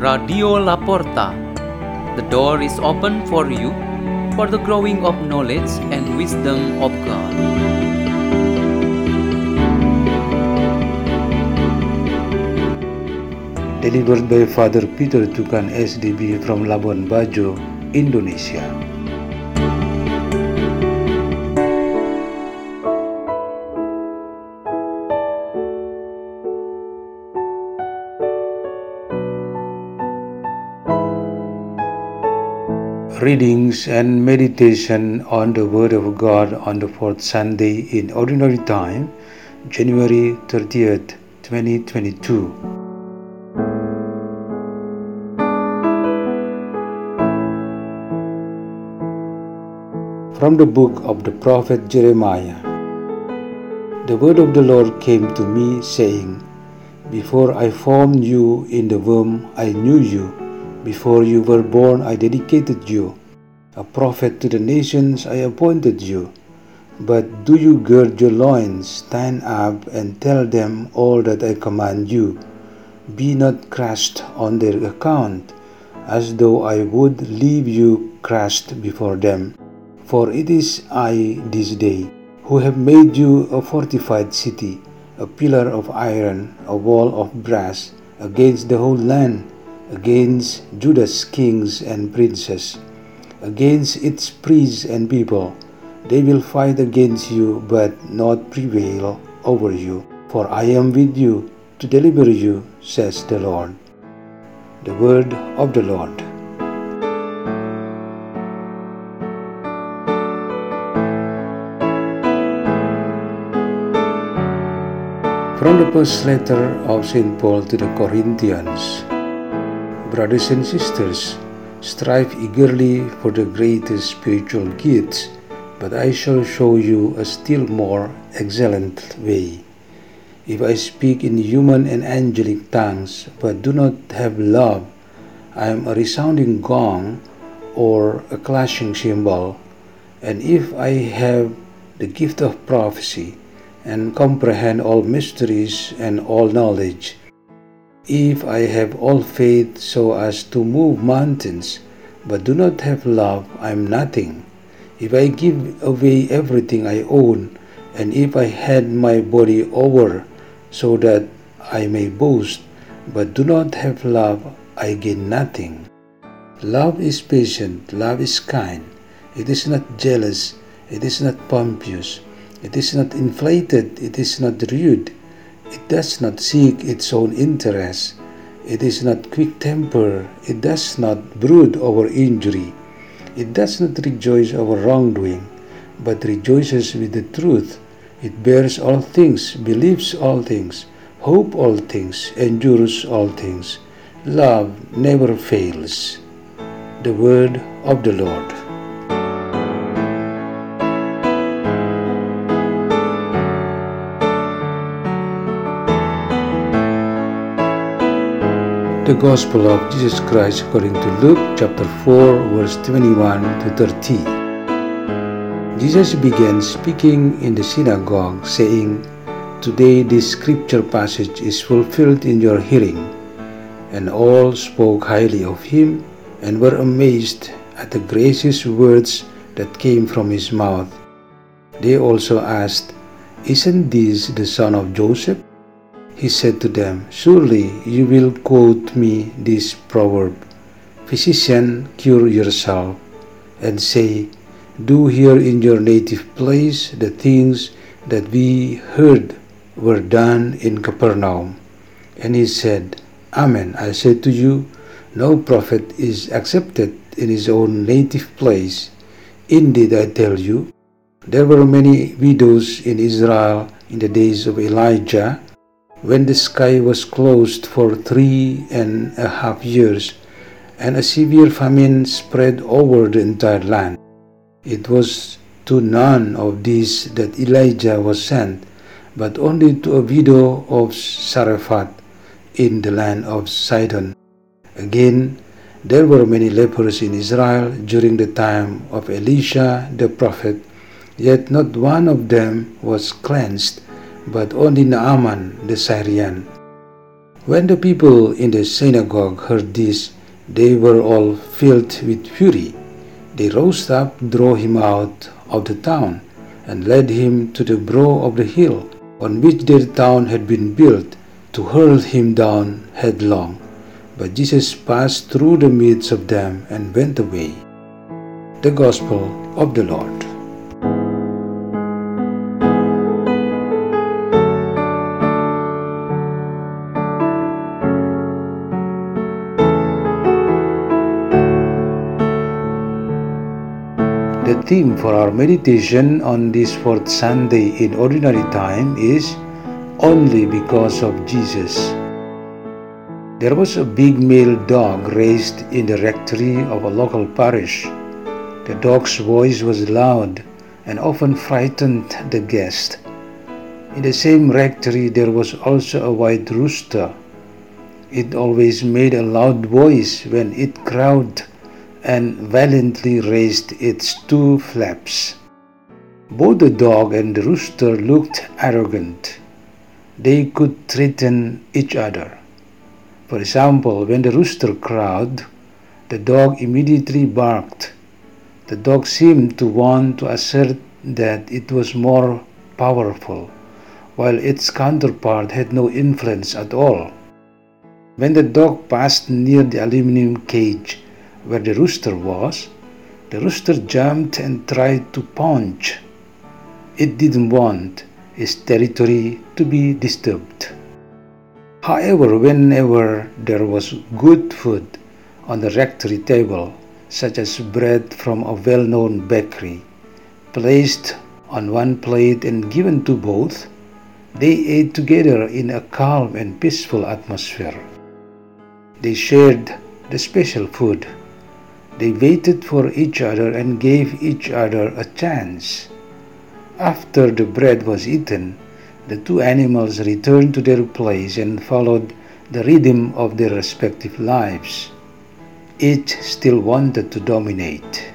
Radio Laporta. The door is open for you for the growing of knowledge and wisdom of God. Delivered by Father Peter Tukan SDB from Labuan Bajo, Indonesia. Readings and meditation on the Word of God on the fourth Sunday in Ordinary Time, January 30th, 2022. From the book of the prophet Jeremiah The word of the Lord came to me, saying, Before I formed you in the womb, I knew you. Before you were born, I dedicated you. A prophet to the nations, I appointed you. But do you gird your loins, stand up, and tell them all that I command you. Be not crushed on their account, as though I would leave you crushed before them. For it is I this day who have made you a fortified city, a pillar of iron, a wall of brass, against the whole land against Judah's kings and princes, against its priests and people. They will fight against you, but not prevail over you. For I am with you to deliver you, says the Lord. The word of the Lord. From the first letter of St. Paul to the Corinthians, Brothers and sisters, strive eagerly for the greatest spiritual gifts, but I shall show you a still more excellent way. If I speak in human and angelic tongues, but do not have love, I am a resounding gong or a clashing cymbal. And if I have the gift of prophecy and comprehend all mysteries and all knowledge, if I have all faith so as to move mountains, but do not have love, I am nothing. If I give away everything I own, and if I hand my body over so that I may boast, but do not have love, I gain nothing. Love is patient, love is kind. It is not jealous, it is not pompous, it is not inflated, it is not rude. It does not seek its own interest. It is not quick tempered. It does not brood over injury. It does not rejoice over wrongdoing, but rejoices with the truth. It bears all things, believes all things, hopes all things, endures all things. Love never fails. The word of the Lord. The Gospel of Jesus Christ according to Luke chapter 4 verse 21 to 30. Jesus began speaking in the synagogue saying, Today this scripture passage is fulfilled in your hearing. And all spoke highly of him and were amazed at the gracious words that came from his mouth. They also asked, Isn't this the son of Joseph? He said to them, Surely you will quote me this proverb Physician, cure yourself, and say, Do here in your native place the things that we heard were done in Capernaum. And he said, Amen, I say to you, no prophet is accepted in his own native place. Indeed, I tell you, there were many widows in Israel in the days of Elijah when the sky was closed for three and a half years and a severe famine spread over the entire land. It was to none of these that Elijah was sent, but only to a widow of Zarephath in the land of Sidon. Again, there were many lepers in Israel during the time of Elisha the prophet, yet not one of them was cleansed but only Naaman the Syrian. When the people in the synagogue heard this, they were all filled with fury. They rose up, drove him out of the town, and led him to the brow of the hill on which their town had been built, to hurl him down headlong. But Jesus passed through the midst of them and went away. The Gospel of the Lord. The theme for our meditation on this fourth Sunday in Ordinary Time is Only Because of Jesus. There was a big male dog raised in the rectory of a local parish. The dog's voice was loud and often frightened the guest. In the same rectory, there was also a white rooster. It always made a loud voice when it crowed and valiantly raised its two flaps. Both the dog and the rooster looked arrogant. They could threaten each other. For example, when the rooster crowed, the dog immediately barked. The dog seemed to want to assert that it was more powerful, while its counterpart had no influence at all. When the dog passed near the aluminum cage, where the rooster was, the rooster jumped and tried to punch. It didn't want its territory to be disturbed. However, whenever there was good food on the rectory table, such as bread from a well known bakery, placed on one plate and given to both, they ate together in a calm and peaceful atmosphere. They shared the special food they waited for each other and gave each other a chance. After the bread was eaten, the two animals returned to their place and followed the rhythm of their respective lives. Each still wanted to dominate.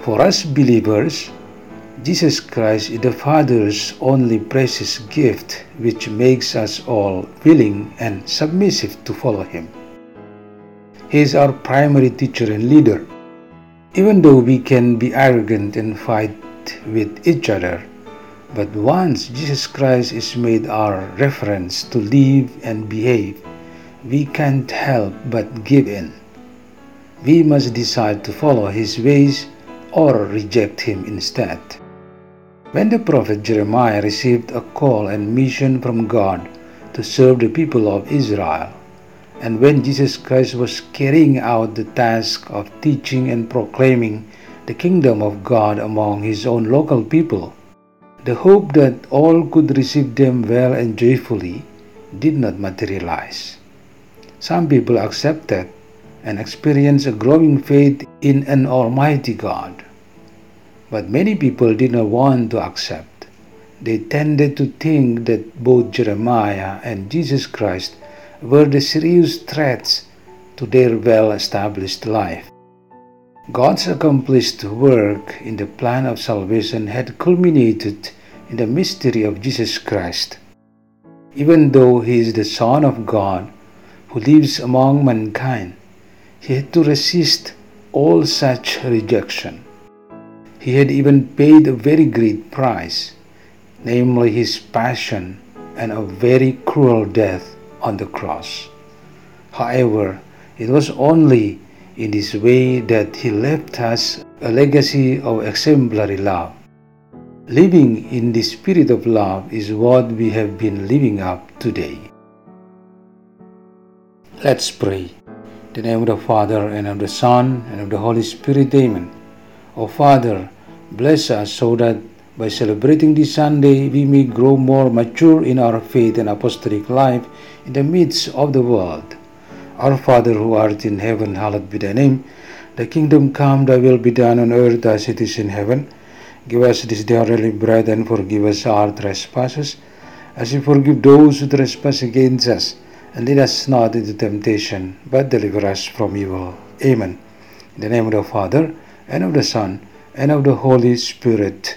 For us believers, Jesus Christ is the Father's only precious gift, which makes us all willing and submissive to follow Him. He is our primary teacher and leader. Even though we can be arrogant and fight with each other, but once Jesus Christ is made our reference to live and behave, we can't help but give in. We must decide to follow his ways or reject him instead. When the prophet Jeremiah received a call and mission from God to serve the people of Israel, and when Jesus Christ was carrying out the task of teaching and proclaiming the kingdom of God among his own local people, the hope that all could receive them well and joyfully did not materialize. Some people accepted and experienced a growing faith in an Almighty God. But many people did not want to accept. They tended to think that both Jeremiah and Jesus Christ were the serious threats to their well established life. God's accomplished work in the plan of salvation had culminated in the mystery of Jesus Christ. Even though he is the Son of God who lives among mankind, he had to resist all such rejection. He had even paid a very great price, namely his passion and a very cruel death on the cross. However, it was only in this way that he left us a legacy of exemplary love. Living in the spirit of love is what we have been living up today. Let's pray. In the name of the Father, and of the Son, and of the Holy Spirit, Amen. O Father, bless us so that by celebrating this Sunday, we may grow more mature in our faith and apostolic life in the midst of the world. Our Father who art in heaven, hallowed be thy name. Thy kingdom come, thy will be done on earth as it is in heaven. Give us this day our daily bread and forgive us our trespasses, as we forgive those who trespass against us. And lead us not into temptation, but deliver us from evil. Amen. In the name of the Father, and of the Son, and of the Holy Spirit.